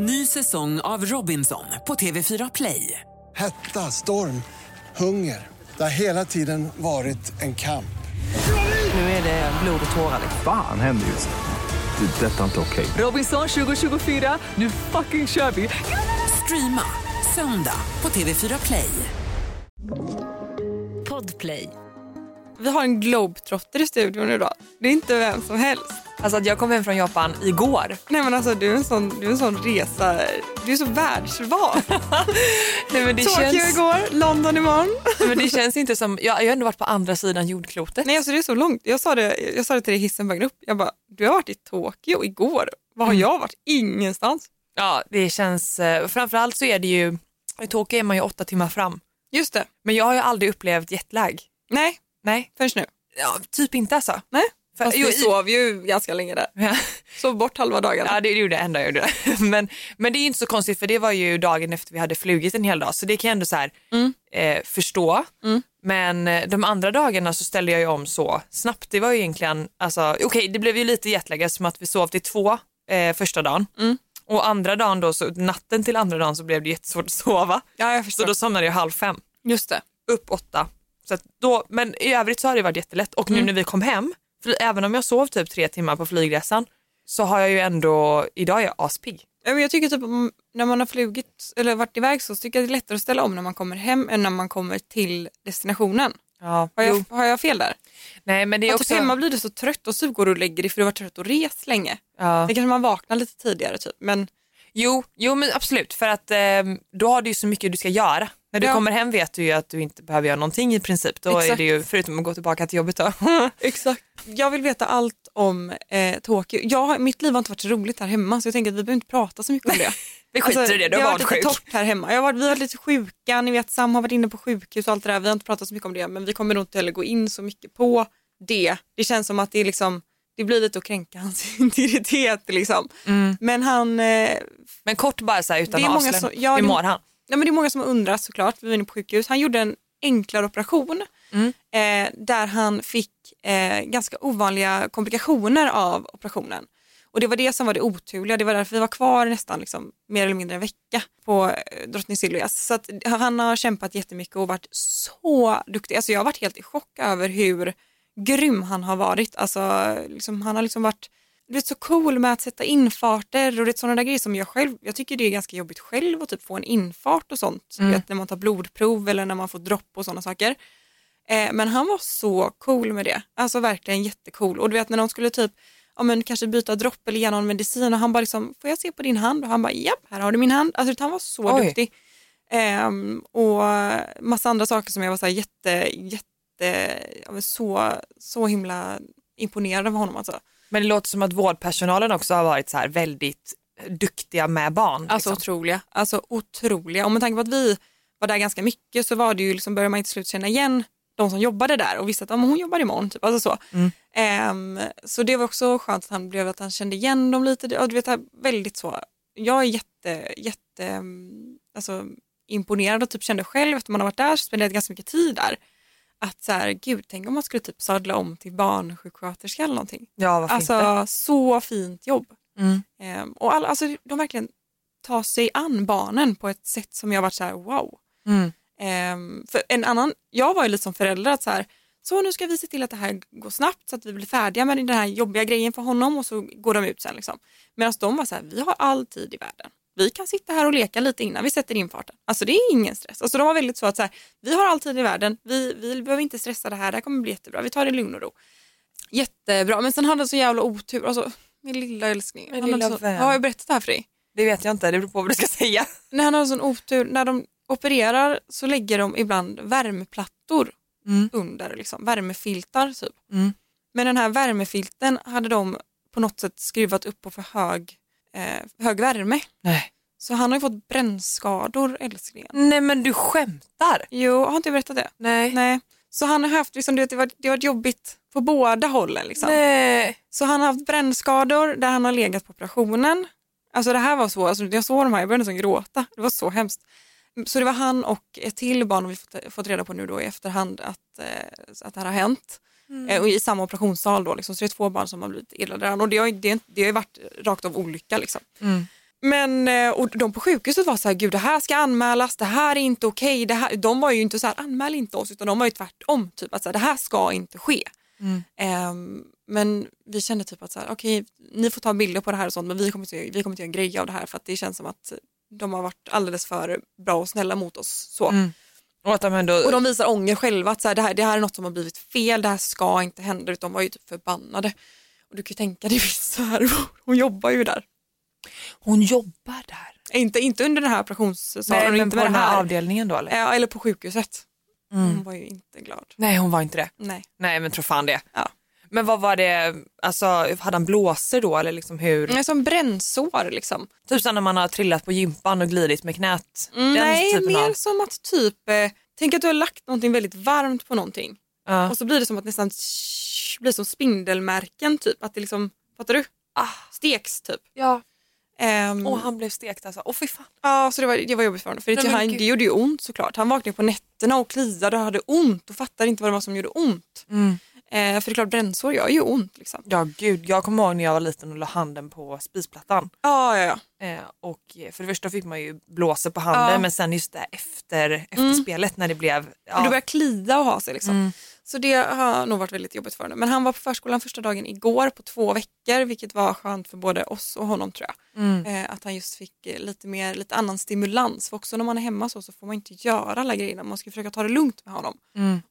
Ny säsong av Robinson på TV4 Play. Hetta, storm, hunger. Det har hela tiden varit en kamp. Nu är det blod och tårar. Fan händer just nu. Det. Detta är inte okej. Robinson 2024, nu fucking kör vi! Streama söndag på TV4 Play. Podplay. Vi har en globetrotter i studion idag. Det är inte vem som helst. Alltså att jag kom hem från Japan igår. Nej men alltså du är en sån, du är en sån resa, du är så världsvan. Nej, men det, Tokyo känns, igår, London imorgon. men det känns inte som, jag, jag har ändå varit på andra sidan jordklotet. Nej alltså det är så långt. Jag sa det, jag sa det till dig hissen på vägen upp. Jag bara, du har varit i Tokyo igår. Var har jag varit? Ingenstans. Ja, det känns, eh, framförallt så är det ju, i Tokyo är man ju åtta timmar fram. Just det. Men jag har ju aldrig upplevt jetlag. Nej, Nej, förrän nu. ja, typ inte alltså. Nej. För, Fast jo, vi sov ju ganska länge där. Ja. Sov bort halva dagarna. Ja det gjorde jag ändå. Gjorde det. Men, men det är inte så konstigt för det var ju dagen efter vi hade flugit en hel dag så det kan jag ändå så här, eh, förstå. Men eh, de andra dagarna så ställde jag ju om så snabbt. Det var ju egentligen, alltså okej det blev ju lite jetlag som att vi sov till två eh, första dagen. Och andra dagen då, så natten till andra dagen så blev det jättesvårt att sova. Ja, jag Så förstår. då somnade jag halv fem, Just det. upp åtta. Så då, men i övrigt så har det varit jättelätt och nu när vi kom hem, för även om jag sov typ tre timmar på flygresan så har jag ju ändå, idag är jag aspigg. Jag tycker typ om, när man har flugit eller varit iväg så tycker jag det är lättare att ställa om när man kommer hem än när man kommer till destinationen. Ja, Har jag, har jag fel där? Nej men det är Att också... typ hemma blir du så trött och så går du och lägger dig för du har varit trött och rest länge. ja. Det kanske man vaknar lite tidigare typ. Men jo, jo men absolut för att eh, då har du ju så mycket du ska göra. När du Ja. kommer hem vet du ju att du inte behöver göra någonting i princip. Då är Exakt. det ju, förutom att gå tillbaka till jobbet då. Exakt. Jag vill veta allt om eh, Tokyo. Jag, har- mitt liv har inte varit så roligt här hemma så jag tänker att vi behöver inte prata så mycket om det. Vi skiter i det, du har har varit varit lite sjuk. torrt här hemma. Jag har varit, vi har varit lite sjuka, ni vet Sam har varit inne på sjukhus och allt det där. Vi har inte pratat så mycket om det men vi kommer nog inte heller gå in så mycket på det. Det känns som att det är liksom det blir lite att kränka hans integritet liksom. Men han, eh, Men kort bara så här utan Det är att många avslöja. som- ja, Hur mår han? Ja, men det är många som undrar såklart, vi var inne på sjukhus. Han gjorde en enklare operation Mm. eh, där han fick eh, ganska ovanliga komplikationer av operationen. Och det var det som var det oturliga, det var därför vi var kvar nästan liksom, mer eller mindre en vecka på eh, Drottning Silvias. Så att han har kämpat jättemycket och varit så duktig. Alltså jag har varit helt i chock över hur grym han har varit. Alltså, liksom, han har liksom varit du vet, så cool med att sätta infarter och det sådana där grejer som jag själv, jag tycker det är ganska jobbigt själv att typ få en infart och sånt. Du vet, när man tar blodprov eller när man får dropp och sådana saker. Eh, men han var så cool med det, alltså verkligen jättecool. Och du vet när de skulle typ, ja men kanske byta dropp eller ge någon medicin och han bara liksom, får jag se på din hand? Och han bara, japp, här har du min hand. Alltså han var så Oj. duktig. Ehm, och massa andra saker som jag var så här jätte, jätte, ja, men så, så himla imponerad av honom alltså. Men det låter som att vårdpersonalen också har varit så här väldigt duktiga med barn. Alltså liksom. otroliga. Alltså otroliga. Och med tanke på att vi var där ganska mycket så var det ju liksom, började man till slut känna igen de som jobbade där och visste att ja, men hon jobbar imorgon. Typ. Alltså så. Ehm, så det var också skönt att han blev att han kände igen dem lite. Och du vet, väldigt så. Jag är jätte, jätte mm, alltså, imponerad och typ kände själv efter man har varit där så spenderat ganska mycket tid där. Att så här, gud, tänk om man skulle typ sadla om till barnsjuksköterska eller någonting. Ja, varför inte? Alltså så fint jobb. Mm. Ehm, och alla, alltså, de verkligen tar sig an barnen på ett sätt som jag varit så här wow. Mm. Ehm, för en annan, jag var ju lite som förälder att så här, så nu ska vi se till att det här går snabbt så att vi blir färdiga med den här jobbiga grejen för honom och så går de ut sen. Liksom. Medan de var så här, vi har all tid i världen. Vi kan sitta här och leka lite innan vi sätter infarten. Alltså det är ingen stress. Alltså de var väldigt så att så här, vi har all tid i världen, vi, vi behöver inte stressa det här, det här kommer bli jättebra, vi tar det i lugn och ro. Jättebra, men sen hade han så jävla otur, alltså min lilla älskling. Min lilla så, vän. har jag berättat det här för dig? Det vet jag inte, det beror på vad du ska säga. när han har sån otur, när de opererar så lägger de ibland värmeplattor Mm. under, liksom, värmefiltar typ. Mm. Men den här värmefilten hade de på något sätt skruvat upp på för hög, eh, hög värme. Nej. Så han har ju fått brännskador älsklingen. Nej men du skämtar? Jo, har inte jag berättat det? Nej. Nej. Så han har haft, liksom, det, var, det har varit jobbigt på båda hållen. Liksom. Nej. Så han har haft brännskador där han har legat på operationen. Alltså det här var så, alltså, jag såg de här, jag började nästan gråta. Det var så hemskt. Så det var han och ett till barn och vi fått, fått reda på nu då i efterhand att, eh, att det här har hänt. Eh, och I samma operationssal då, liksom. så det är två barn som har blivit illa däran. Och det har, det, det har varit rakt av olycka. Liksom. Mm. Men eh, och de på sjukhuset var så här, gud det här ska anmälas, det här är inte okej. det här, de var ju inte så här, anmäl inte oss, utan de var ju tvärtom. Typ att så här, det här ska inte ske. Ehm, men vi kände typ att så här, okej, ni får ta bilder på det här och sånt, men vi kommer inte, vi kommer inte göra en grej av det här för att det känns som att de har varit alldeles för bra och snälla mot oss. Så. Och att de ändå... Och de visar ånger själva, att så här, det, här, det här är något som har blivit fel, det här ska inte hända. De var ju typ förbannade. Och du kan ju tänka dig så här, hon jobbar ju där. Hon jobbar där. Inte, inte under den här operationssalen Nej, men inte på den här här. avdelningen då eller? Ja, eller på sjukhuset. Hon var ju inte glad. Nej, hon var inte det. Nej. Nej, men tro fan det. Ja. Men vad var det, alltså hade han blåsor då eller liksom hur? Är som brännsår liksom. Typ som när man har trillat på gympan och glidit med knät. Den Nej, mer av... som att typ, eh, tänk att du har lagt någonting väldigt varmt på någonting. Ja. Och så blir det som att nästan sh- blir som spindelmärken typ. Att det liksom, fattar du? Ah. Steks typ. Ja. Ehm, Och han blev stekt alltså. Åh fy fan. Ja, så det var, det var jobbigt för honom. För det, Nej, han, det gjorde ju ont såklart. Han vaknade på nätterna och kliade och hade ont och fattade inte vad det var som gjorde ont. Eh, för det är klart brännsår gör ju ont. Liksom. Ja gud, jag kommer ihåg när jag var liten och la handen på spisplattan. Ja, ja, ja. Eh, och eh, för det första fick man ju blåsor på handen Ja. men sen just det efter, efterspelet när det blev... Ja, det börjar klia och ha sig. Liksom. Så det har nog varit väldigt jobbigt för honom. Men han var på förskolan första dagen igår på två veckor vilket var skönt för både oss och honom tror jag. Eh, att han just fick eh, lite mer, lite annan stimulans. För också när man är hemma så, så får man inte göra alla grejerna. Man ska försöka ta det lugnt med honom.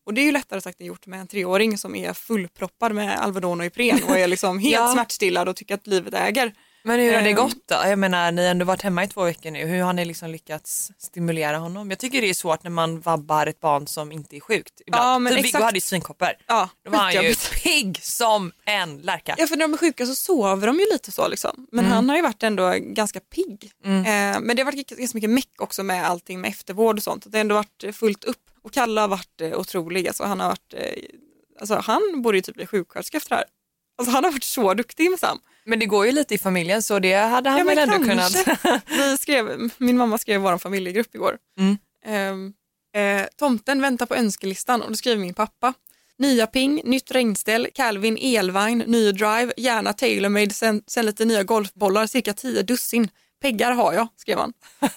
Och det är ju lättare sagt än gjort med en treåring som är fullproppad med Alvedon och Ipren och är liksom helt Ja. smärtstillad och tycker att livet äger. Men hur har det Ehm. gått då? Jag menar, ni har ändå varit hemma i två veckor nu. Hur har ni liksom lyckats stimulera honom? Jag tycker det är svårt när man vabbar ett barn som inte är sjukt. Ibland. Ja, men typ Viggo hade ju svinkoppor. Ja, Då var han ju pigg som en lärka. Ja för när de är sjuka så sover de ju lite så liksom. Men han har ju varit ändå ganska pigg. Eh, men det har varit ganska mycket meck också med allting med eftervård och sånt. Det har ändå varit fullt upp. Och Kalle har varit eh, otrolig. Alltså, han, har varit, eh, alltså, han borde ju typ bli sjuksköterska efter det här. Alltså, han har varit så duktig med Sam. Men det går ju lite i familjen så det hade han Ja, väl ändå kanske. kunnat. Vi skrev, min mamma skrev vår familjegrupp igår. Mm. Ehm, eh, tomten väntar på önskelistan och då skriver min pappa. Nya ping, nytt regnställ, Calvin elvagn, ny drive, gärna tailormade, sen, sen lite nya golfbollar, cirka 10 dussin. Peggar har jag, skrev han.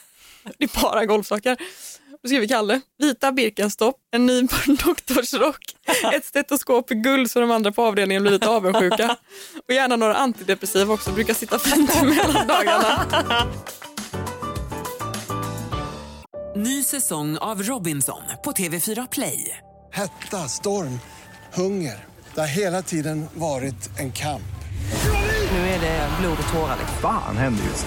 Det är bara golfsaker. Då skriver Kalle, vita Birkenstock, en ny doktorsrock, ett stetoskop i guld så de andra på avdelningen blir lite avundsjuka. Och gärna några antidepressiva också, brukar sitta fint mellan dagarna. Ny säsong av Robinson på TV4 Play. Hetta, storm, hunger. Det har hela tiden varit en kamp. Nu är det blod och tårar. liksom. Fan händer just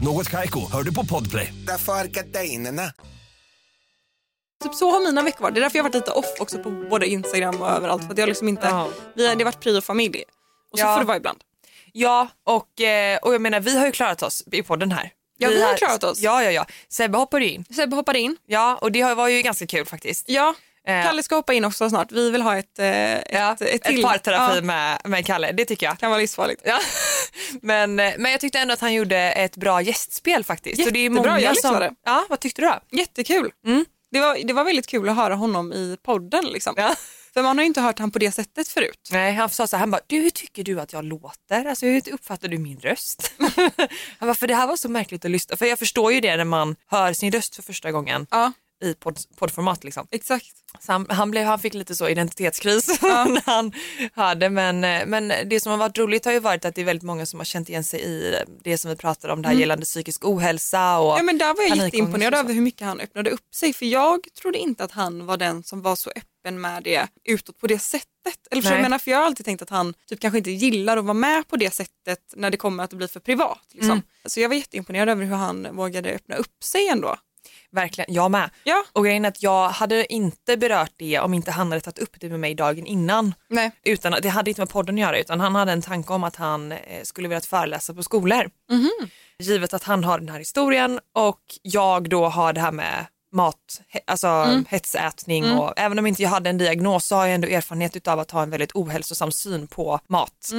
Något Kaiko, hör du på Podplay. Därför är gardinerna. Typ så har mina veckor varit. Det är därför jag har varit lite off också på både Instagram och överallt. För att jag liksom inte, Ja. vi har, det har varit prio familj. Och så Ja. får det vara ibland. Ja, och, eh, och jag menar vi har ju klarat oss i podden här. Ja, vi har klarat oss. Ja, ja, ja. Sebbe hoppade in. Sebbe hoppade in. Ja, och det var ju ganska kul faktiskt. Ja, Kalle ska hoppa in också snart. Vi vill ha ett, eh, ett, Ja, ett, ett, till. parterapi Ja, med, med Kalle, det tycker jag. kan vara livsfarligt. Ja. Men, eh, men jag tyckte ändå att han gjorde ett bra gästspel faktiskt. Så det är Jättebra, många jag som... lyssnade. Ja, vad tyckte du då? Jättekul. Det, var, det var väldigt kul att höra honom i podden. Liksom. Ja. För man har inte hört han på det sättet förut. Nej, han sa så här, han bara, du hur tycker du att jag låter? Alltså hur uppfattar du min röst? han bara, för det här var så märkligt att lyssna, för jag förstår ju det när man hör sin röst för första gången Ja, i podd, poddformat liksom. exakt. Så han, han, blev, han fick lite så identitetskris när han hörde men, eh, men det som har varit roligt har ju varit att det är väldigt många som har känt igen sig i det som vi pratade om det här gällande psykisk ohälsa och Ja, men där var jag jätteimponerad över hur mycket han öppnade upp sig. För jag trodde inte att han var den som var så öppen med det utåt på det sättet. Eller för jag menar, för jag har alltid tänkt att han typ kanske inte gillar att vara med på det sättet när det kommer att bli för privat. Liksom. Mm. Så jag var jätteimponerad över hur han vågade öppna upp sig ändå. Verkligen, jag med. Ja. Och grejen är att jag hade inte berört det om inte han hade tagit upp det med mig dagen innan. Nej. Utan, det hade inte med podden att göra utan han hade en tanke om att han eh, skulle vilja föreläsa på skolor. Givet att han har den här historien och jag då har det här med mat, alltså hetsätning och även om inte jag hade en diagnos så har jag ändå erfarenhet av att ha en väldigt ohälsosam syn på mat.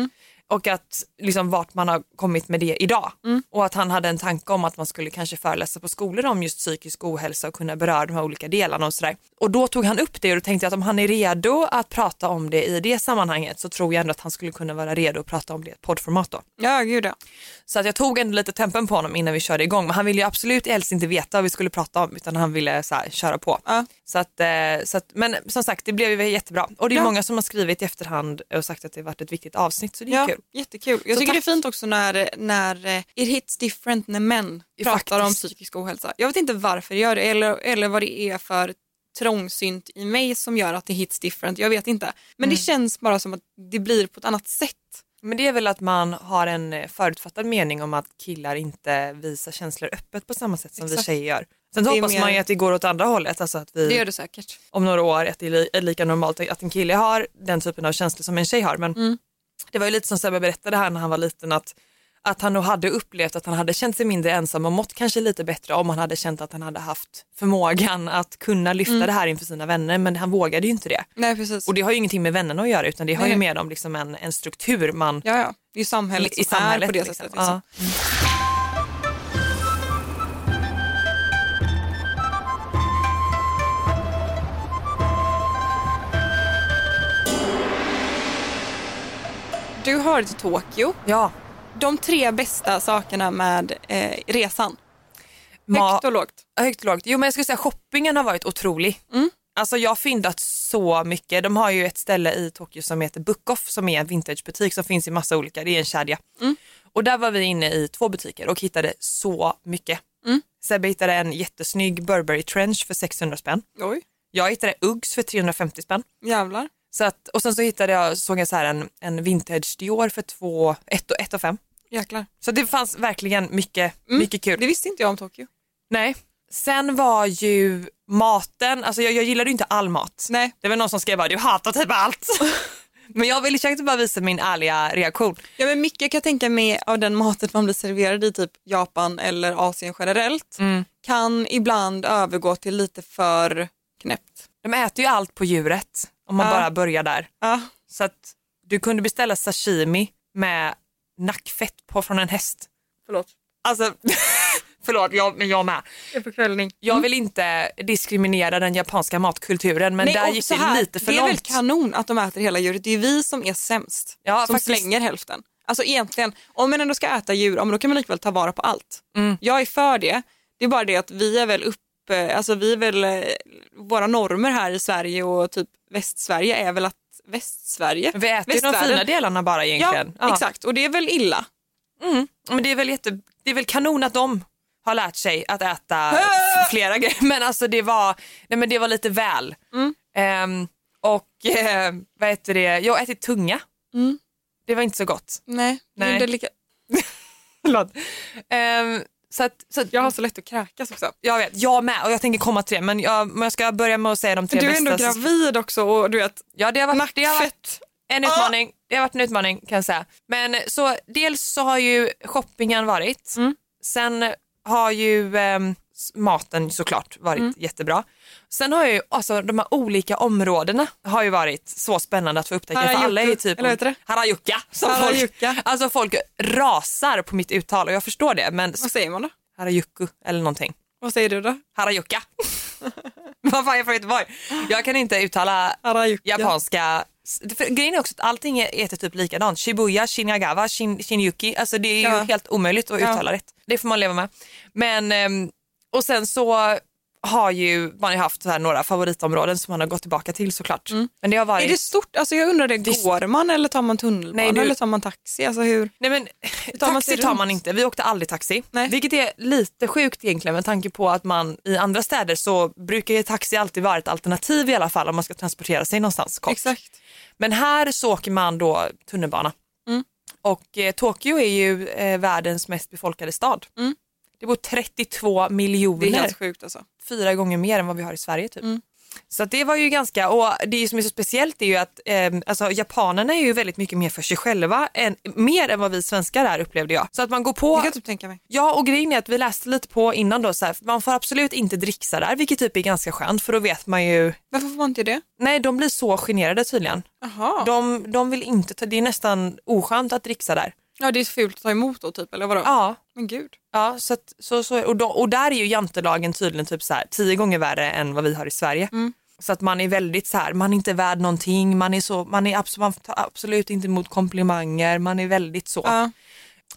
Och att liksom vart man har kommit med det idag. Och att han hade en tanke om att man skulle kanske föreläsa på skolor om just psykisk ohälsa och kunna beröra de här olika delarna och sådär. Och då tog han upp det och då tänkte jag att om han är redo att prata om det i det sammanhanget så tror jag ändå att han skulle kunna vara redo att prata om det i ett poddformat då. Ja, gud ja. Så att jag tog ändå lite tempen på honom innan vi körde igång men han ville ju absolut helst inte veta vad vi skulle prata om utan han ville så här, köra på. Ja. Så att, eh, så att, men som sagt det blev ju jättebra och det är Ja. många som har skrivit i efterhand och sagt att det varit ett viktigt avsnitt så det är Ja, kul. jättekul. Jag Så tycker det är tack. fint också när, när eh, it hits different när män pratar om faktiskt. psykisk ohälsa. Jag vet inte varför det gör det eller, eller vad det är för trångsynt i mig som gör att det hits different. Jag vet inte. Men det känns bara som att det blir på ett annat sätt. Men det är väl att man har en eh, förutfattad mening om att killar inte visar känslor öppet på samma sätt som vi Exakt. tjejer gör. Sen är hoppas mer- man ju att det går åt andra hållet, alltså att vi Det gör det säkert. om några år att det är lika normalt att en kille har den typen av känslor som en tjej har. Men Mm. det var ju lite som Sebbe berättade här när han var liten att, att han nog hade upplevt att han hade känt sig mindre ensam och mått kanske lite bättre om han hade känt att han hade haft förmågan att kunna lyfta Mm. det här inför sina vänner men han vågade ju inte det. Nej, precis. Och det har ju ingenting med vännerna att göra utan det har Nej, ju med om liksom en, en struktur man Ja, ja. Det är ju samhället som i samhället. är på det liksom. sättet. Liksom. Ja. Du har till Tokyo. ja. De tre bästa sakerna med eh, resan. Ma- Högt och lågt. Högt och lågt. Jo men jag skulle säga shoppingen har varit otrolig. Mm. Alltså jag har fyndat så mycket. De har ju ett ställe i Tokyo som heter Bookoff som är en vintagebutik som finns i massa olika, det är en kedja. Mm. Och där var vi inne i två butiker och hittade så mycket. Mm. Sebbe hittade en jättesnygg Burberry trench för 600 spänn. Oj, Jag hittade Uggs för 350 spänn. jävlar. Så att, och sen så hittade jag, såg jag så här en, en vintage Dior för 2, 1 och 1 och 5. Jäklar. Så det fanns verkligen mycket, Mm. mycket kul. Det visste inte jag om Tokyo. Nej. Sen var ju maten, alltså jag, jag gillade ju inte all mat. Nej. Det var någon som skrev bara du hatar typ allt. Men jag ville försökte bara visa min ärliga reaktion. Ja, men mycket kan jag tänka mig av den maten man blir serverad i typ Japan eller Asien generellt Mm. kan ibland övergå till lite för knäppt. De äter ju allt på djuret om man Ja. bara börjar där. Ja, Så att du kunde beställa sashimi med nackfett på från en häst. förlåt. Alltså, förlåt, jag, men jag med. Förkvällning. Jag vill inte diskriminera den japanska matkulturen men där och gick så det här, lite för Det är väl långt. kanon att de äter hela djuret. Det är vi som är sämst. Ja, som faktiskt. slänger hälften. Alltså egentligen, om man ändå ska äta djur, men då kan man likväl ta vara på allt. Mm. Jag är för det. Det är bara det att vi är väl uppe, alltså vi är väl, eh, våra normer här i Sverige och typ Västsverige är väl att Västsverige, Vi äter ju de fina delarna bara Ja, egentligen. exakt och det är väl illa. Mm. Men det är, väl jätte, det är väl kanon att de har lärt sig att äta flera grejer. Men alltså det var, nej men det var lite väl. Mm. Ehm, och eh, vad heter det, jag har ätit tunga. Mm. Det var inte så gott. Nej, Nej. Det är lika... Förlåt. Ehm, så att, så att, jag har så lätt att kräkas också. jag vet, jag med och jag tänker komma till det men jag, men jag ska börja med att säga de tre Du är bästa. ändå gravid också och du vet, Ja det har varit, det har varit nackfett. en utmaning. Det har varit en utmaning kan jag säga. Men så dels så har ju shoppingen varit. Mm. Sen har ju s- maten såklart varit Mm. jättebra. Sen har ju alltså de här olika områdena har ju varit så spännande att få upptäcka. För alla är Harajuku, typ eller heter det? Harajuka. Som Harajuka. Folk, alltså folk rasar på mitt uttal och jag förstår det. Men Vad säger man då? Harajuku eller någonting. Vad säger du då? Harajuka. Vad fan är jag från Göteborg? Jag kan inte uttala Harajuka. japanska. För grejen är också att allting heter typ likadant. Shibuya, Shinagawa, Shin, Shinjuki. Alltså det är ju Ja. helt omöjligt att Ja. uttala rätt. Det får man leva med. Men, ehm, och sen så har ju man ju haft här några favoritområden som man har gått tillbaka till såklart. Men det har varit... Mm. Är det stort? Alltså jag undrar det, Det- går man eller tar man tunnelbana Nej, du- eller tar man taxi? Alltså hur? Nej men tar man taxi sig tar man inte, vi åkte aldrig taxi. Nej. Vilket är lite sjukt egentligen med tanke på att man i andra städer så brukar ju taxi alltid vara ett alternativ i alla fall om man ska transportera sig någonstans kort. Exakt. Men här så åker man då tunnelbana. Mm. Och eh, Tokyo är ju eh, världens mest befolkade stad. Mm. Det bor 32 Det är miljoner. helt sjukt alltså. Fyra gånger mer än vad vi har i Sverige typ. Mm. Så det var ju ganska, och det som är så speciellt är ju att eh, alltså, japanerna är ju väldigt mycket mer för sig själva, än, mer än vad vi svenskar är upplevde jag. Så att man går på Jag kan typ tänka mig. Ja och grejen är att vi läste lite på innan då så här, man får absolut inte dricksa där vilket typ är ganska skönt för då vet man ju, Varför får man inte det? nej de blir så generade tydligen. Jaha. De, de vill inte ta, det är nästan oskönt att dricksa där. Ja det är fult att ta emot då typ eller vadå? Ja, Men gud. ja så, att, så, så och, då, och där är ju jantelagen tydligen typ så här, tio gånger värre än vad vi har i Sverige. Mm. Så att man är väldigt så här, man är inte värd någonting, man är så, man, är abs- man tar absolut inte emot komplimanger, man är väldigt så. Ja.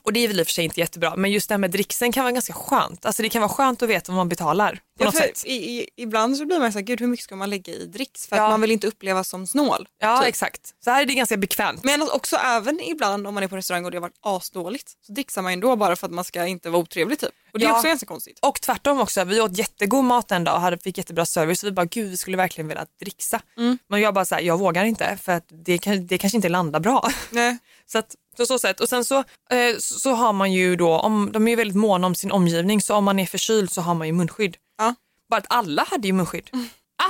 Och det är väl i och för sig inte jättebra, men just det här med dricksen kan vara ganska skönt. Alltså det kan vara skönt att veta vad man betalar på Ja, något sätt. i, i, ibland så blir man så här, gud hur mycket ska man lägga i dricks? För Ja. att man vill inte upplevas som snål. Ja typ. exakt. Så här är det ganska bekvämt. Men också även ibland om man är på restaurang och det har varit asdåligt så dricksar man ändå bara för att man ska inte vara otrevlig typ. Och det är Ja. också ganska konstigt. Och tvärtom också, vi åt jättegod mat en dag och hade, fick jättebra service. Vi bara, gud vi skulle verkligen vilja dricksa. Mm. Men jag bara så här, jag vågar inte för att det, kan, det kanske inte landar bra. Nej. Så att, på så sätt. Och sen så, eh, så har man ju då, om, de är ju väldigt måna om sin omgivning så om man är förkyld så har man ju munskydd. Ja. Bara att alla hade ju munskydd.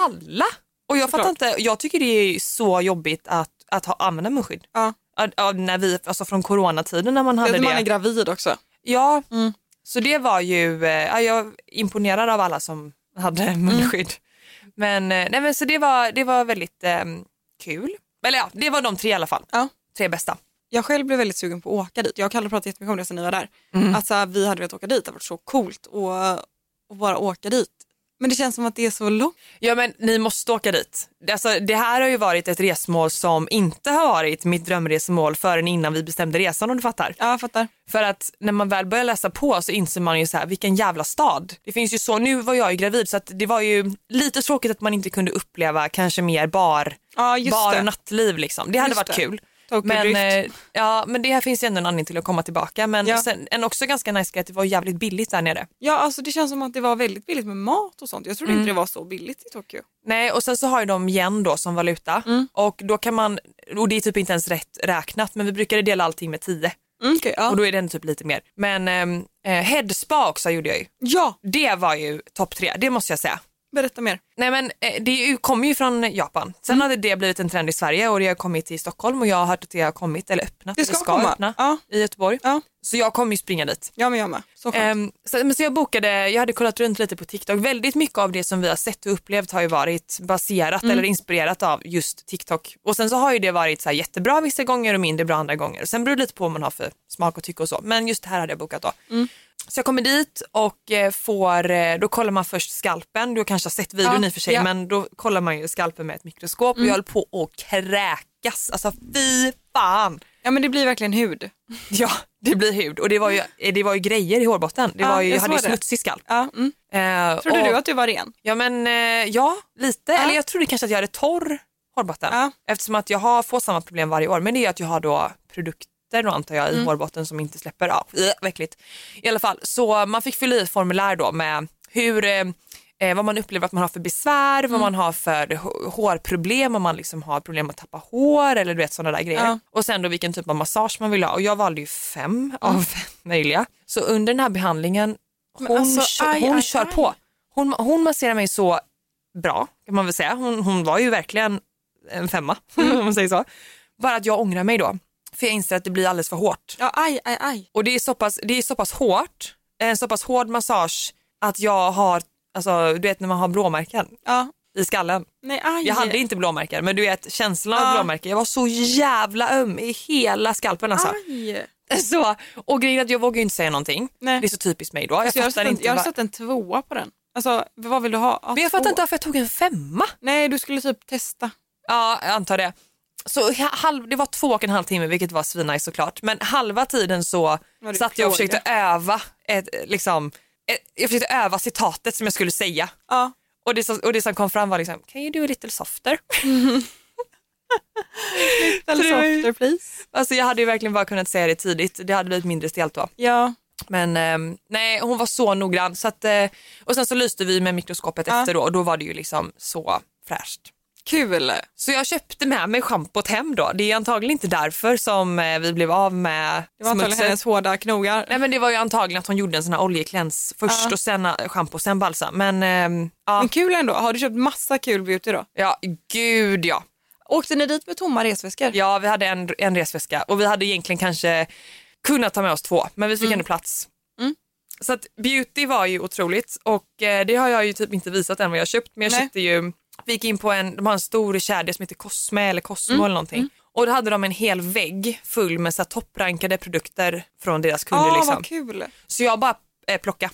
Alla! Och jag Såklart. fattar inte, jag tycker det är så jobbigt att, att ha, använda munskydd. Ja. Ja, när vi, alltså från coronatiden när man hade det. man är gravid också. Ja, Mm. så det var ju, eh, ja, jag är imponerad av alla som hade munskydd. Men, eh, nej, men så det var, det var väldigt eh, kul. Eller ja, det var de tre i alla fall. Ja. Tre bästa. Jag själv blev väldigt sugen på att åka dit. Jag och Kalle pratade jättemycket om det sen ni var där. Mm. Att så här, vi hade velat åka dit, det hade varit så coolt att bara åka dit. Men det känns som att det är så långt. Ja men ni måste åka dit. Alltså, det här har ju varit ett resmål som inte har varit mitt drömresmål förrän innan vi bestämde resan om du fattar. Ja, jag fattar. För att när man väl börjar läsa på så inser man ju så här, vilken jävla stad. Det finns ju så, nu var jag ju gravid så det var ju lite tråkigt att man inte kunde uppleva kanske mer bar, Ja, bar och nattliv liksom. Det hade Just varit det. kul. Men, eh, ja, men det här finns ju ändå en anledning till att komma tillbaka. Men Ja. sen, en också ganska nice grej att det var jävligt billigt där nere. Ja, alltså det känns som att det var väldigt billigt med mat och sånt. Jag trodde Mm. inte det var så billigt i Tokyo. Nej och sen så har ju de yen då som valuta Mm. och då kan man, och det är typ inte ens rätt räknat men vi brukade dela allting med 10 Mm, okej, ja. och då är det typ lite mer. Men ehm, eh, headspa också gjorde jag ju. ja, Det var ju topp tre, det måste jag säga. Berätta mer. Nej men eh, det kommer ju från Japan. Sen Mm. hade det blivit en trend i Sverige och det har kommit till Stockholm och jag har hört att det har kommit eller öppnat, Det eller ska ska komma. öppna Ja. i Göteborg. Ja. Så jag kommer ju springa dit. Ja, men jag med. Så. Ehm, så, men så jag bokade, jag hade kollat runt lite på TikTok. Väldigt mycket av det som vi har sett och upplevt har ju varit baserat Mm. eller inspirerat av just TikTok. Och sen så har ju det varit så jättebra vissa gånger och mindre bra andra gånger. Sen beror det lite på vad man har för smak och tycke och så. Men just det här hade jag bokat då. Mm. Så jag kommer dit och eh, får, eh, då kollar man först skalpen. Du kanske har sett videon Ja, i och för sig ja. men då kollar man ju skalpen med ett mikroskop och jag höll på att kräkas. Alltså fy fan. Ja, men det blir verkligen hud. Ja, det blir hud och det var ju, det var ju grejer i hårbotten. Det Ja, var ju, jag hade ju smutsig skalp. Ja, mm. Eh, Trodde och, du att du var ren? Ja men eh, ja, lite. Eller jag trodde kanske att jag hade torr hårbotten. Eftersom att jag har, får samma problem varje år. Men det är att jag har då produkter då antar jag Mm. i hårbotten som inte släpper. Ja, vad äckligt. I alla fall, så man fick fylla i ett formulär då med hur eh, eh, vad man upplever att man har för besvär, Mm. vad man har för hå- hårproblem, om man liksom har problem att tappa hår eller du vet sådana där grejer. Ja. Och sen då vilken typ av massage man vill ha och jag valde ju fem av Mm. fem möjliga. Så under den här behandlingen, Men hon, alltså, kö- aj, hon aj, kör aj. på. Hon, hon masserar mig så bra kan man väl säga. Hon, hon var ju verkligen en femma Mm. om man säger så. Bara att jag ångrar mig då. För jag inser att det blir alldeles för hårt. Ja, aj, aj, aj. Och det är så pass, det är så pass hårt, en så pass hård massage att jag har, alltså du vet när man har blåmärken Ja. i skallen. Nej, aj. Jag hade inte blåmärken men du vet känslan av Ja. blåmärken, jag var så jävla öm i hela skalpen alltså. Aj. Så, och grejen är att jag vågar ju inte säga någonting. Nej. Det är så typiskt mig då. Jag Alltså, jag, har satt en, jag har satt en tvåa på den. Alltså, vad vill du ha? Ja, men jag fattar inte varför jag tog en femma. Nej, du skulle typ testa. Ja, jag antar det. Så ha- halv, det var två och en halv timme vilket var svinnice såklart. Men halva tiden så satt jag och försökte öva ett, liksom, ett, jag försökte öva citatet som jag skulle säga. Ja. Och det, som, och det som kom fram var liksom, can you do a little softer? Ju- softer please. Alltså jag hade ju verkligen bara kunnat säga det tidigt, det hade blivit mindre stelt då. Ja. Men ehm, nej, hon var så noggrann. Så att, eh, och sen så lyste vi med mikroskopet Ja. efter då och då var det ju liksom så fräscht. Kul. Så jag köpte med mig schampot hem då. Det är antagligen inte därför som eh, vi blev av med Det var antagligen hennes hårda knogar. Nej men det var ju antagligen att hon gjorde en sån här oljekläns först och sen eh, schampo sen balsam. Men ehm, ja, Men kul ändå. Har du köpt massa kul beauty då? ja, gud ja. Åkte ni dit med tomma resväskor? Ja, vi hade en, en resväska och vi hade egentligen kanske kunnat ta med oss två, men vi fick ändå plats. Mm. Så att beauty var ju otroligt och eh, det har jag ju typ inte visat än vad jag köpt, men jag Nej. köpte ju, vi gick in på en, de har en stor kedja som heter Cosme eller Cosmo Mm. eller någonting. Och då hade de en hel vägg full med så topprankade produkter från deras kunder. ah, liksom. vad kul. Så jag bara eh, plockade.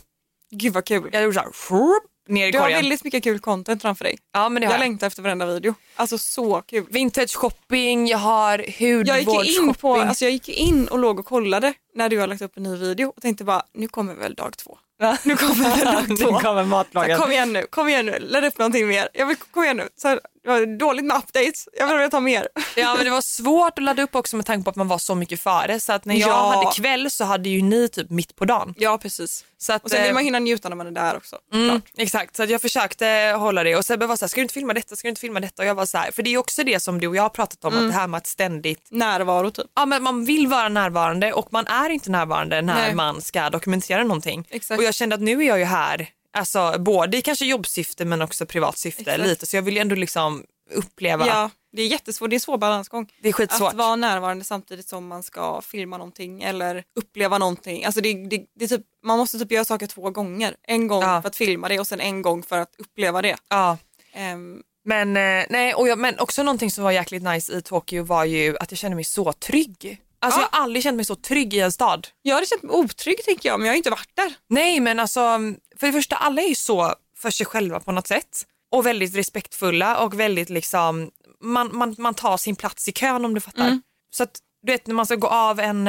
Gud vad kul. Jag gjorde så här, ner i Du har korgen. väldigt mycket kul content framför dig. Ja men det har Jag jag. längtar efter varenda video. Alltså så kul. Vintage shopping, jag har Jag gick, hudvårdsshopping. in på, alltså jag gick in och låg och kollade när du har lagt upp en ny video och tänkte bara nu kommer väl dag två. Nu kommer väl dag Nu två. kommer Så matlagen. här, kom igen nu, kom igen nu, lägg upp någonting mer. Jag vill, kom igen nu. Så här, det var dåligt med updates, jag vill ta mer. Ja men det var svårt att ladda upp också med tanke på att man var så mycket före. Så att när jag Ja. hade kväll så hade ju ni typ mitt på dagen. Ja precis. Så att, Och sen vill eh, man hinna njuta när man är där också. mm, exakt, så att jag försökte hålla det och Sebbe var såhär, ska du inte filma detta, ska du inte filma detta? Och jag var så här, för det är också det som du och jag har pratat om, att det här med att ständigt Närvaro typ. Ja, men man vill vara närvarande och man är inte närvarande när Nej. man ska dokumentera någonting. Exakt. Och jag kände att nu är jag ju här, alltså, både i kanske jobbsyfte men också privat syfte Exakt. lite. Så jag vill ju ändå liksom uppleva, Ja, det är jättesvårt, det är en svår balansgång. det är skitsvårt. Att vara närvarande samtidigt som man ska filma någonting eller uppleva någonting. Alltså det, det, det är typ, man måste typ göra saker två gånger. En gång Ja. för att filma det och sen en gång för att uppleva det. Ja. Ehm, Men, eh, nej, och jag, men också någonting som var jäkligt nice i Tokyo var ju att jag kände mig så trygg. Alltså Ja. jag har aldrig känt mig så trygg i en stad. jag hade känt mig otrygg tänker jag men jag har inte varit där. Nej men alltså, för det första alla är ju så för sig själva på något sätt. Och väldigt respektfulla och väldigt liksom, man, man, man tar sin plats i kön om du fattar. Så att du vet när man ska gå av en,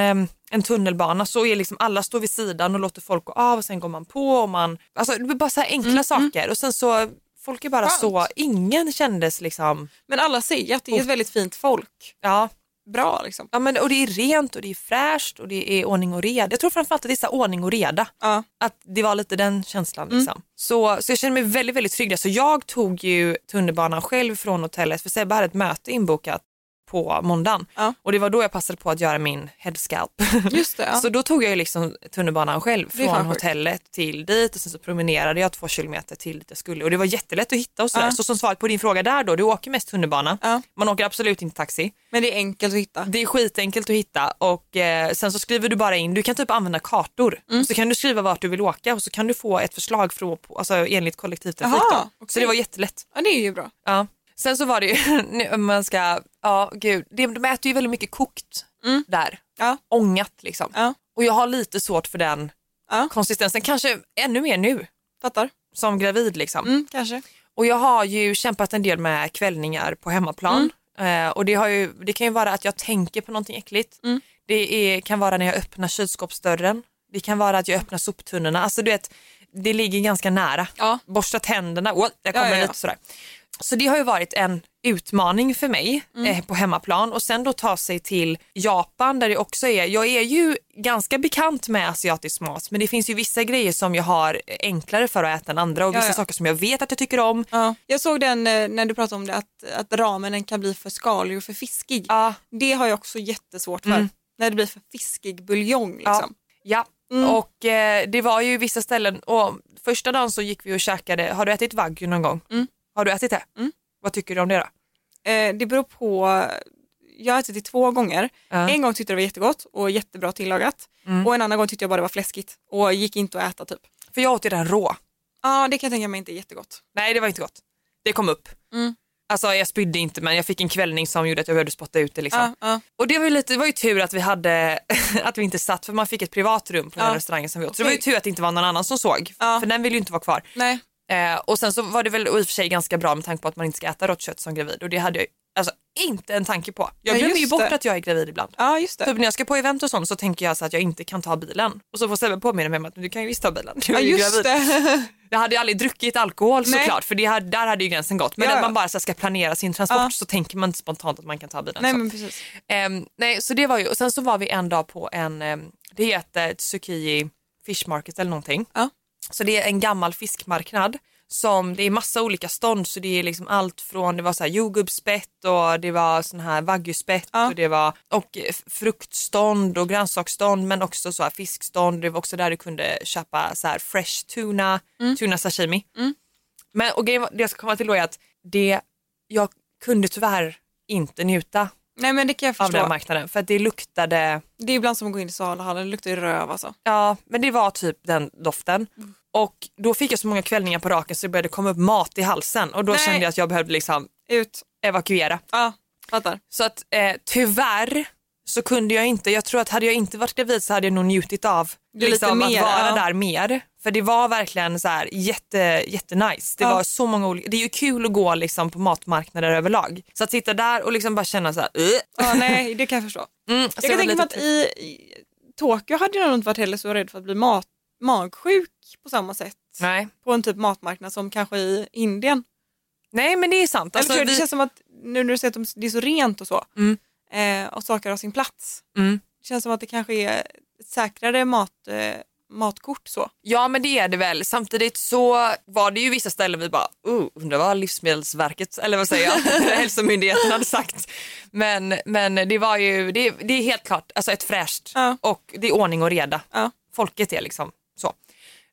en tunnelbana så är liksom alla står vid sidan och låter folk gå av och sen går man på och man, alltså det är bara så här enkla saker och sen så, folk är bara Skönt. så, ingen kändes liksom, Men alla säger att det är ett väldigt fint folk. ja Bra liksom. Ja, men, och det är rent och det är fräscht och det är ordning och reda. Jag tror framförallt att det är så ordning och reda. Ja. Att det var lite den känslan. Mm. Liksom. Så, så jag känner mig väldigt, väldigt trygg. där. Så jag tog ju tunnelbanan själv från hotellet för Sebbe hade ett möte inbokat på måndagen. Ja. Och det var då jag passade på att göra min headscalp. Just det. Ja. Så då tog jag ju liksom tunnelbanan själv från sjukt. hotellet till dit och sen så promenerade jag två kilometer till dit jag skulle och det var jättelätt att hitta och sådär. Ja. Så som svaret på din fråga där då, du åker mest tunnelbana. Man åker absolut inte taxi. Men det är enkelt att hitta. Det är skitenkelt att hitta och eh, sen så skriver du bara in, du kan typ använda kartor. Mm. Så kan du skriva vart du vill åka och så kan du få ett förslag från, alltså, enligt kollektivtrafik. Jaha, då. okej. Så det var jättelätt. Ja det är ju bra. Ja. Sen så var det ju, nu, man ska, ja gud, det, de äter ju väldigt mycket kokt där. Mm. Ja. Ångat liksom. Ja. Och jag har lite svårt för den Ja. konsistensen, kanske ännu mer nu Fattar. som gravid liksom. Mm, kanske. Och jag har ju kämpat en del med kvällningar på hemmaplan. Eh, och det, har ju, det kan ju vara att jag tänker på någonting äckligt. Mm. Det är, kan vara när jag öppnar kylskåpsdörren. Det kan vara att jag öppnar soptunnorna. Alltså du vet, det ligger ganska nära. Ja. Borsta tänderna, oh, jag kommer Ja, ja, ja. lite sådär. Så det har ju varit en utmaning för mig Mm. eh, på hemmaplan och sen då ta sig till Japan där det också är, jag är ju ganska bekant med asiatisk mat men det finns ju vissa grejer som jag har enklare för att äta än andra och Ja, vissa ja. saker som jag vet att jag tycker om. Ja. Jag såg den eh, när du pratade om det att, att ramenen kan bli för skalig och för fiskig. Ja, Det har jag också jättesvårt för. Mm. När det blir för fiskig buljong Ja. liksom. Ja, Mm. och eh, det var ju vissa ställen och första dagen så gick vi och käkade, har du ätit wagyu någon gång? Har du ätit det? Mm. Vad tycker du om det då? Eh, det beror på, jag har ätit det två gånger. Ja. En gång tyckte jag det var jättegott och jättebra tillagat. Mm. Och en annan gång tyckte jag bara det var fläskigt och gick inte att äta typ. För jag åt ju den rå. Ja det kan jag tänka mig inte är jättegott. Nej det var inte gott. Det kom upp. Mm. Alltså jag spydde inte men jag fick en kvällning som gjorde att jag behövde spotta ut det liksom. Ja, ja. Och det var ju lite, det var ju tur att vi hade, att vi inte satt för man fick ett privat rum på den restaurangen som vi åt. Så det var ju tur att det inte var någon annan som såg. För den ville ju inte vara kvar. Nej. Eh, och sen så var det väl i och för sig ganska bra med tanke på att man inte ska äta rått kött som gravid och det hade jag alltså inte en tanke på. Jag Ja, glömmer ju bort det. att jag är gravid ibland. Ja just det. Typ när jag ska på event och sånt så tänker jag så att jag inte kan ta bilen. Och så får Sebbe påminna mig om att du kan ju visst ta bilen. Du är Ja ju just gravid. det. Jag hade ju aldrig druckit alkohol Nej. såklart för det hade, där hade ju gränsen gått. Men Ja, när man bara så här ska planera sin transport Ja. så tänker man inte spontant att man kan ta bilen. Nej så. men precis. Ehm, nej, så det var ju, och sen så var vi en dag på en, um, det heter Tsukiji Fish Market eller någonting. Ja. Så det är en gammal fiskmarknad som det är massa olika stånd så det är liksom allt från det var så här jordgubbsspett och det var sån här wagyu-spett Ja. och det var och fruktstånd och grönsaksstånd men också så här fiskstånd. Det var också där du kunde köpa så här fresh tuna, tuna sashimi. Men och det jag ska komma till då är att det, jag kunde tyvärr inte njuta Nej men det kan jag av den förstå. marknaden för att det luktade Det är ibland som att gå in i saluhallen, det luktar ju röv alltså. Ja, men det var typ den doften. Och då fick jag så många kvällningar på raken så det började komma upp mat i halsen och då Nej. kände jag att jag behövde liksom Ut. evakuera. Ja, fattar. Så att eh, tyvärr så kunde jag inte, jag tror att hade jag inte varit gravid så hade jag nog njutit av liksom, mer, att vara ja. där mer. För det var verkligen så här jätte, jättenice. Det Ja. var så många olika, det är ju kul att gå liksom på matmarknader överlag. Så att sitta där och liksom bara känna så här, "Ugh." Ja, nej, det kan jag förstå. mm, Jag kan tänka mig att i, i Tokyo hade jag nog inte varit heller så rädd för att bli mat, magsjuk på samma sätt Nej. på en typ matmarknad som kanske i Indien. Nej men det är sant. Eller Alltså, jag, vi- Det känns som att nu när du säger att de- det är så rent och så Mm. Eh, och saker har sin plats. Mm. Det känns som att det kanske är ett säkrare mat, eh, matkort så. Ja men det är det väl. Samtidigt så var det ju vissa ställen vi bara, uh, undrar vad Livsmedelsverket, eller vad säger jag, Hälsomyndigheten hade sagt. Men, men det var ju, det, det är helt klart alltså ett fräscht Ja. och det är ordning och reda. Ja. Folket är liksom så.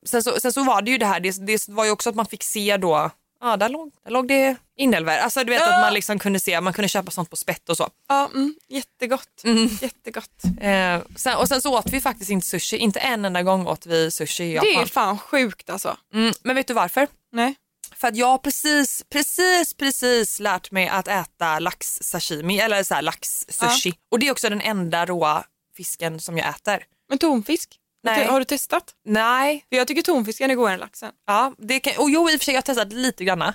Sen, så. sen så var det ju det här, det, det var ju också att man fick se då, ja där låg, där låg det inälvor. Alltså du vet Ja. att man liksom kunde se, man kunde köpa sånt på spett och så. Ja, mm, jättegott. jättegott. Eh, sen, och sen så åt vi faktiskt inte sushi, inte en enda gång åt vi sushi i Japan. Det är fan sjukt alltså. Mm, men vet du varför? Nej. För att jag har precis, precis, precis lärt mig att äta lax sashimi eller så här lax sushi. Och det är också den enda råa fisken som jag äter. Men tonfisk? Nej. Har du testat? Nej, För jag tycker tonfisken är godare än laxen. ja, det kan, och jo i och för sig jag har testat lite granna.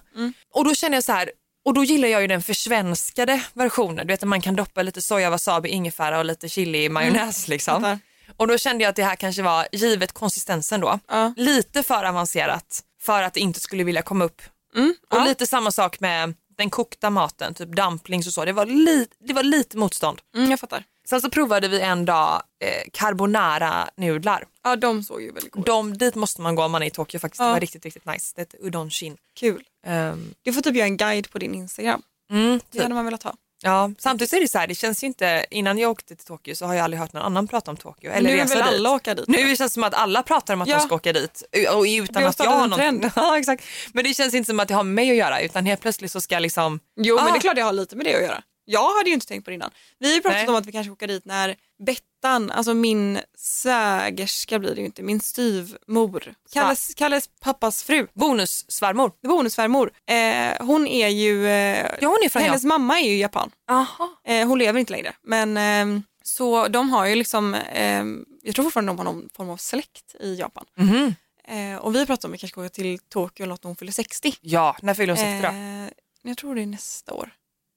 Och då känner jag så här, och då gillar jag ju den försvenskade versionen. Du vet att man kan doppa lite soja, wasabi, ingefära och lite chili majonnäs liksom. Fattar. Och då kände jag att det här kanske var, givet konsistensen då, Ja. lite för avancerat för att det inte skulle vilja komma upp. Mm, Och ja. lite samma sak med den kokta maten, typ dumplings och så. Det var, li, det var lite motstånd. Mm, jag fattar. Sen så provade vi en dag eh, carbonara nudlar. Ja, de såg ju väldigt goda. De, dit måste man gå om man är i Tokyo faktiskt. Det Ja. var riktigt, riktigt nice. Det heter udon shin. Kul. Um, Du får typ göra en guide på din Instagram. mm, Det typ. hade man velat ha. ja. Samtidigt så är det så här, det känns ju inte, innan jag åkte till Tokyo så har jag aldrig hört någon annan prata om Tokyo. Eller nu vill resa väl dit. alla åka dit? Nu känns det som att alla pratar om att Ja. de ska åka dit och utan har att jag startat har en någon... trend. Ja, exakt. Men det känns inte som att det har med mig att göra utan helt plötsligt så ska jag liksom... Jo, men Ah. det är klart det har lite med det att göra. Jag hade ju inte tänkt på det innan. Vi har ju pratat Nej. om att vi kanske åker dit när Bettan, alltså min svägerska blir det ju inte, min styvmor, Kalles, Kalles pappas fru, Bonussvärmor. bonussvärmor, eh, hon är ju, eh, Ja, hon är från hennes mamma är ju Japan. Jaha. Eh, hon lever inte längre. Men eh, så de har ju liksom, eh, jag tror fortfarande de har någon form av släkt i Japan. Mhm. Eh, och vi pratar om att vi kanske åka till Tokyo eller något när hon fyller 60. Ja, när fyller hon 60 då? Eh, jag tror det är nästa år.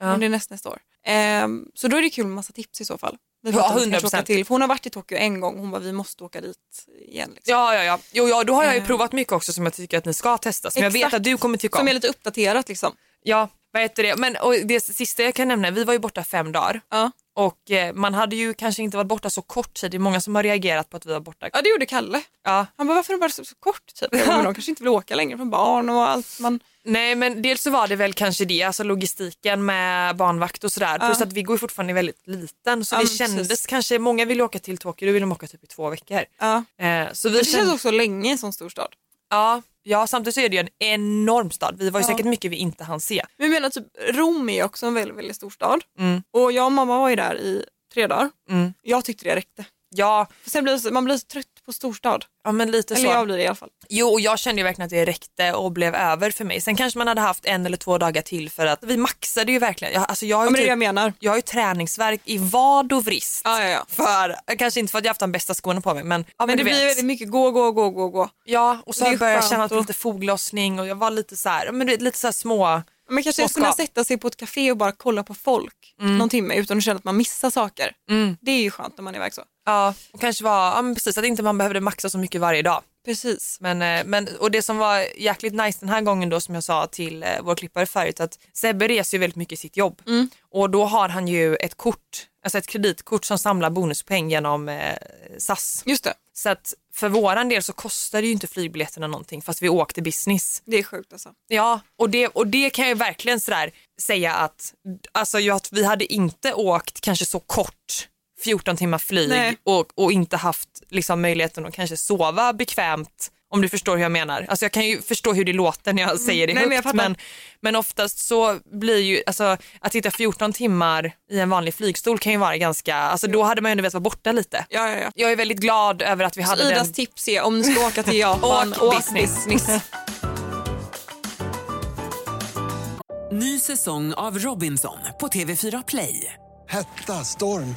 Om det är näst, nästa år. Eh, så då är det kul med massa tips i så fall. Vi Ja, pratar om att vi kanske 100%. åka till, för hon har varit i Tokyo en gång, hon bara vi måste åka dit igen. Liksom. Ja, ja, ja. Jo, ja, då har jag ju Eh. provat mycket också som jag tycker att ni ska testa. Som jag vet Exakt. att du kommer tycka Som om. är lite uppdaterat liksom. Ja, vad heter det? Men och det sista jag kan nämna, vi var ju borta fem dagar. Ja. Och eh, man hade ju kanske inte varit borta så kort tid. Det är många som har reagerat på att vi var borta. ja, det gjorde Kalle. Ja. Han bara varför är det bara så, så kort men de kanske inte vill åka längre från barn och allt. Man... Nej men dels så var det väl kanske det, alltså logistiken med barnvakt och sådär. Ja. Plus att Viggo är fortfarande väldigt liten så Ja, det kändes precis. kanske, många vill åka till Tokyo, då vill de åka typ i två veckor. Ja. Eh, så vi det känns också länge i en sån stor stad. ja, ja, samtidigt så är det ju en enorm stad. Vi var ju Ja. säkert mycket vi inte hann se. Men jag menar typ Rom är också en väldigt, väldigt stor stad. Mm. Och jag och mamma var ju där i tre dagar. Mm. Jag tyckte det räckte. Ja, sen blir man blir så trött på storstad. ja men lite Eller så. jag blir det i alla fall. Jo, och jag kände ju verkligen att det räckte och blev över för mig. Sen kanske man hade haft en eller två dagar till för att vi maxade ju verkligen. Jag, alltså jag, har Ja, ju men det typ, jag menar. jag har ju träningsverk i vad och vrist. Ja, ja, ja. För, kanske inte för att jag haft de bästa skorna på mig men, ja, Men det du blir vet. väldigt mycket gå, gå, gå, gå, gå. Ja, och så började jag känna och- lite foglossning och jag var lite så här, men vet, lite så små. Men kanske Så kunna sätta sig på ett café och bara kolla på folk någon timme utan att känna att man missar saker. Mm. Det är ju skönt när man är iväg så. Ja, och kanske var, ja men precis att inte man behövde maxa så mycket varje dag. Precis. Men, eh, men, och det som var jäkligt nice den här gången då som jag sa till eh, vår klippare förut att Sebbe reser ju väldigt mycket i sitt jobb och då har han ju ett kort, alltså ett kreditkort som samlar bonuspoäng genom eh, SAS. Just det, Så att för våran del så kostar det ju inte flygbiljetterna någonting fast vi åkte business. det är sjukt alltså. Ja, och det, och det kan jag ju verkligen sådär säga att alltså, att vi hade inte åkt kanske så kort 14 timmar flyg och, och inte haft liksom, möjligheten att kanske sova bekvämt om du förstår hur jag menar. Alltså jag kan ju förstå hur det låter när jag säger det Mm. Nej, men högt fattar. men, men oftast så blir ju, alltså att sitta 14 timmar i en vanlig flygstol kan ju vara ganska, alltså då hade man ju ändå velat vara borta lite. Ja, ja, ja. Jag är väldigt glad över att vi Så hade Idas den. tips är om ni ska åka till Japan, Åk åk business. business. Ny säsong av Robinson på TV4 Play. Hetta, storm,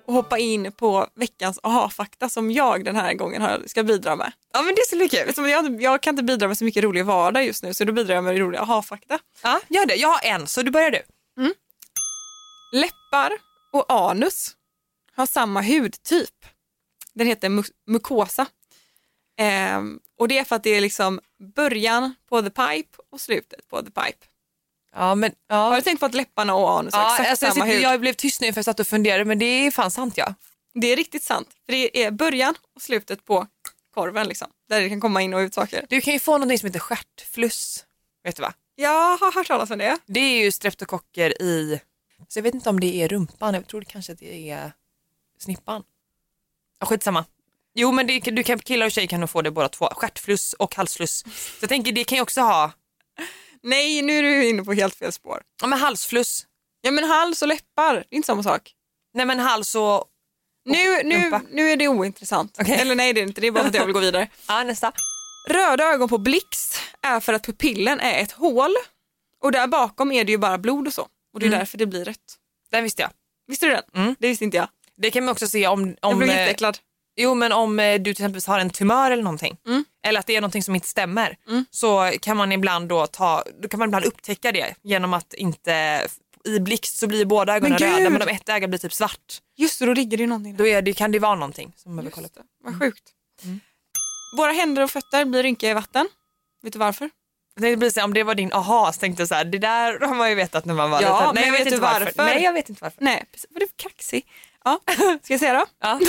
Och hoppa in på veckans aha-fakta som jag den här gången har, ska bidra med. Ja men det ska bli kul. Jag, jag kan inte bidra med så mycket rolig vardag just nu så då bidrar jag med roliga aha-fakta. Ja, gör det. Jag har en så du börjar du. Läppar och anus har samma hudtyp. Den heter mu- mukosa. Ehm, och det är för att det är liksom början på the pipe och slutet på the pipe. Ja, men, Har ja. du tänkt på att läpparna och anus har Ja, exakt alltså jag, samma sitter, hud? jag blev tyst nu för jag satt och funderade men det är fan sant ja. Det är riktigt sant. För det är början och slutet på korven liksom. Där det kan komma in och ut saker. Du kan ju få något som heter stjärtfluss. Vet du va? Jag har hört talas om det. Det är ju streptokocker i, så jag vet inte om det är rumpan, jag tror det kanske att det är snippan. Ja, skitsamma. Jo men det, du kan, killar och tjejer kan nog få det båda två, stjärtfluss och halsfluss. Så jag tänker det kan ju också ha, Nej, nu är du inne på helt fel spår. ja men halsfluss, Ja men hals och läppar, det är inte samma sak. nej men hals och, Nu, nu, nu är det ointressant. Okej. Eller nej det är inte, det är bara för att jag vill gå vidare. ja nästa. Röda ögon på blixt är för att pupillen är ett hål och där bakom är det ju bara blod och så. Och det är därför det blir rött. Den visste jag. Visste du den? Mm. Det visste inte jag. Det kan man också se om, Jag om blev eh, jätteäcklad. Jo men om eh, du till exempel har en tumör eller någonting Mm. eller att det är någonting som inte stämmer så kan man ibland då ta, då kan man ibland upptäcka det genom att inte i blixt så blir båda ögonen Men gud! röda men om ett öga blir typ svart Just det, då ligger det ju någonting där. då är det, kan det vara någonting som man behöver kolla Just det. Vad sjukt. Våra händer och fötter blir rynkiga i vatten. Vet du varför? Det blir så, här, om det var din aha så tänkte jag så här, det där har man ju vetat när man var Ja, liten. men jag vet inte du varför? Nej jag vet inte varför. Nej, precis. Var du kaxig? Ja, ska jag säga då? Ja.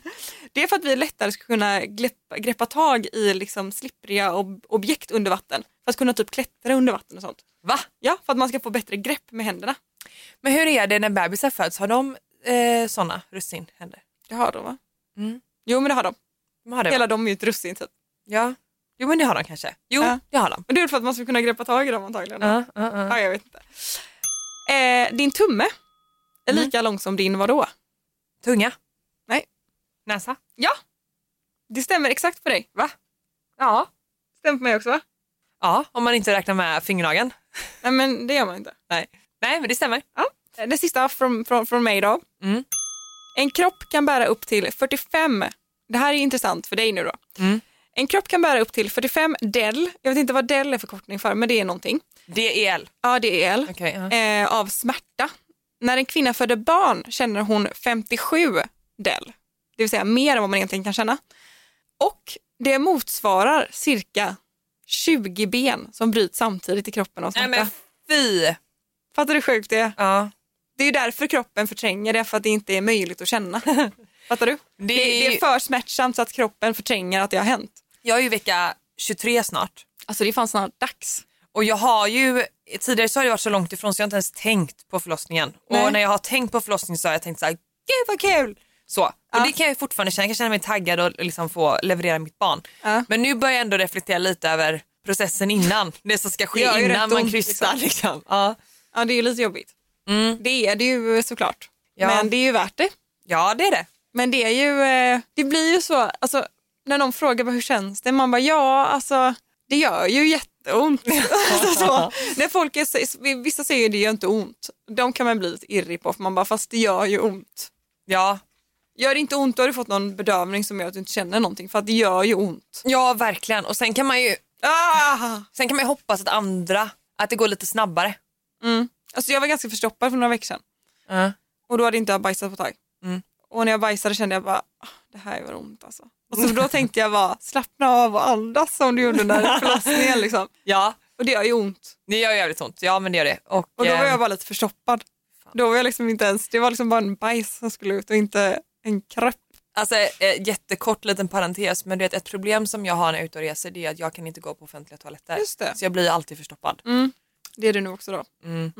Det är för att vi lättare ska kunna greppa, greppa tag i liksom slippriga ob objekt under vatten. För att kunna typ klättra under vatten och sånt. Va? Ja, för att man ska få bättre grepp med händerna. Men hur är det när bebisar föds? Har de eh, sådana russinhänder? Det har de va? Mm. Jo men det har de. De har det, Hela de är ju ett russin typ. Ja. Jo men det har de kanske. Jo Ja. det har de. Men det är för att man ska kunna greppa tag i dem antagligen. Ja, ja, ja. Ja, jag vet inte. Eh, din tumme är Mm. lika lång som din vadå? Tunga? Näsa? Ja, det stämmer exakt på dig. Va? Ja. Stämmer på mig också va? Ja, om man inte räknar med fingernageln. Nej men det gör man inte. Nej. Nej, men det stämmer. Ja. Det sista från, från, från mig då. Mm. En kropp kan bära upp till 45, det här är intressant för dig nu då. Mm. En kropp kan bära upp till 45 del, jag vet inte vad del är förkortning för men det är någonting. DEL. Ja det är el. Okej. ja. Eh, av smärta. När en kvinna föder barn känner hon 57 del, det vill säga mer än vad man egentligen kan känna. Och det motsvarar cirka 20 ben som bryts samtidigt i kroppen av Nej smärta. men fy. Fattar du hur sjukt det är? Ja. Det är ju därför kroppen förtränger det, för att det inte är möjligt att känna. Fattar du? Det Det, är det är för smärtsamt så att kroppen förtränger att det har hänt. Jag är ju vecka 23 snart. Alltså det är fan snart dags. Och jag har ju, tidigare så har jag varit så långt ifrån så jag har inte ens tänkt på förlossningen. Nej. Och när jag har tänkt på förlossningen så har jag tänkt så här, gud vad kul! Så. Och Ja. det kan jag fortfarande känna, jag kan känna mig taggad och liksom få leverera mitt barn. Ja. Men nu börjar jag ändå reflektera lite över processen innan, det som ska ske ju innan man ont, krystar. liksom. Liksom. Ja. Ja, det är ju lite jobbigt. Mm. Det är det ju såklart. Ja. Men det är ju värt det. Ja, det är det. Men det är ju, eh, det blir ju så, alltså när någon frågar hur känns det? Man bara ja, alltså det gör ju jätteont. alltså, så, när folk är, vissa säger det gör inte ont. De kan man bli lite irrig på för man bara fast det gör ju ont. Ja, Gör det inte ont då har du fått någon bedövning som gör att du inte känner någonting för att det gör ju ont. ja verkligen. Och sen kan man ju Ah! sen kan man ju hoppas att andra, att det går lite snabbare. Mm. Alltså jag var ganska förstoppad för några veckor sedan Ja. och då hade inte jag bajsat på ett tag. Mm. Och när jag bajsade kände jag bara, "Ah, det här gör ont alltså. Och så då tänkte jag bara, slappna av och andas som du gjorde när förlossningen liksom. ja, Och det gör ju ont. det gör jävligt ont. Ja, men det gör det. Och, Och då var jag bara lite förstoppad. Då var jag liksom inte ens, det var liksom bara en bajs som skulle ut och inte en kropp. Alltså eh, jättekort liten parentes, men du vet, ett problem som jag har när jag är ute och reser det är att jag kan inte gå på offentliga toaletter. Just det. Så jag blir alltid förstoppad. Mm. Det är du nu också då. Mm.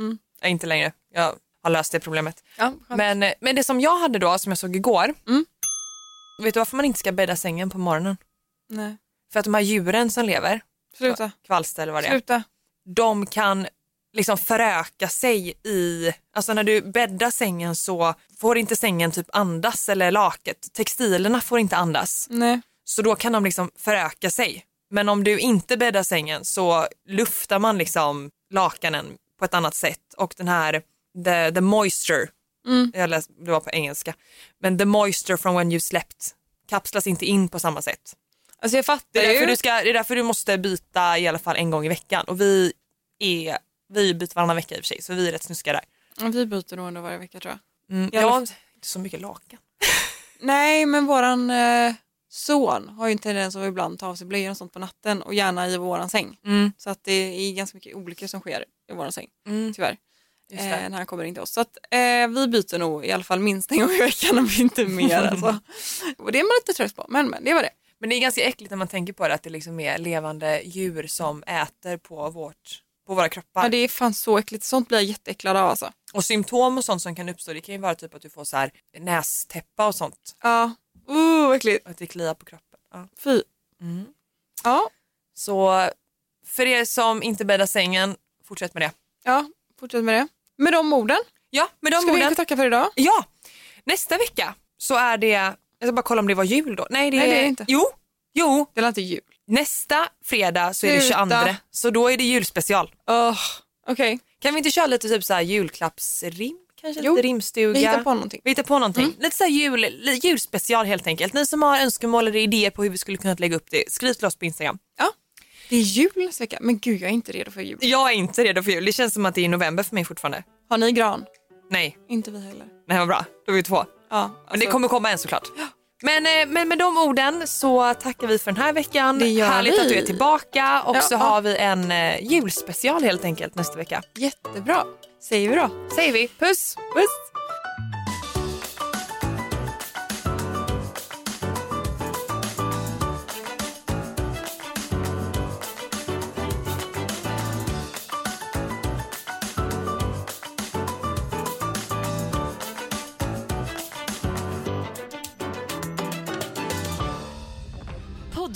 Nej, inte längre. Jag har löst det problemet. Ja, Men, eh, men det som jag hade då, som jag såg igår. Mm. Vet du varför man inte ska bädda sängen på morgonen? Nej. För att de här djuren som lever, Sluta. kvalster eller vad det är, Sluta. de kan liksom föröka sig i, alltså när du bäddar sängen så får inte sängen typ andas eller laket, textilerna får inte andas. Nej. Så då kan de liksom föröka sig. Men om du inte bäddar sängen så luftar man liksom lakanen på ett annat sätt och den här the, the moisture, Mm. jag läste, det var på engelska, men the moisture from when you slept kapslas inte in på samma sätt. Alltså jag fattar Det är, därför ju. du ska, det är därför du måste byta i alla fall en gång i veckan och vi är, vi byter varannan vecka i och för sig så vi är rätt snuskiga där. Ja, Vi byter nog ändå varje vecka tror jag. Mm, jag har inte så mycket lakan. Nej, men våran eh, son har ju en tendens att ibland ta av sig blöjor och sånt på natten och gärna i våran säng. Mm. Så att det är ganska mycket olyckor som sker i våran säng, Mm, tyvärr. Eh, när han kommer in till oss. Så att eh, vi byter nog i alla fall minst en gång i veckan om inte mer. alltså. Och det är man lite trött på, men, men det var det. Men det är ganska äckligt när man tänker på det att det liksom är levande djur som äter på, vårt, på våra kroppar. Ja, det är fan så äckligt. Sånt blir jag jätteäcklad av alltså. Och symptom och sånt som kan uppstå det kan ju vara typ att du får så här nästäppa och sånt. Ja, uh, äckligt. Att det kliar på kroppen. Ja. Fy. Mm. Ja, Så för er som inte bäddar sängen, fortsätt med det. ja, fortsätt med det. Med de orden Ja, med de ska vi orden. tacka för idag. Ja, nästa vecka så är det, jag ska bara kolla om det var jul då. Nej det, Nej, är, det är det inte. Jo, jo, Det är inte jul. nästa fredag så är det Sluta. 22. Så då är det julspecial. Oh, Okej, Kan vi inte köra lite typ så här julklappsrim? Kanske Jo, lite rimstuga? vi hittar på någonting. Vi hittar på någonting. Lite så här jul, julspecial helt enkelt. Ni som har önskemål eller idéer på hur vi skulle kunna lägga upp det, skriv till oss på Instagram. Ja, det är jul vecka. Men gud, jag är inte redo för jul. Jag är inte redo för jul. Det känns som att det är november för mig fortfarande. Har ni gran? Nej, Inte vi heller. nej vad bra. Då är vi två. Ja, Men det alltså- kommer komma en såklart. Men, eh, men med de orden så tackar vi för den här veckan. Det gör Härligt vi. att du är tillbaka och Ja, så ja. har vi en eh, julspecial helt enkelt nästa vecka. Jättebra, säger vi då. Säger vi. Puss! Puss!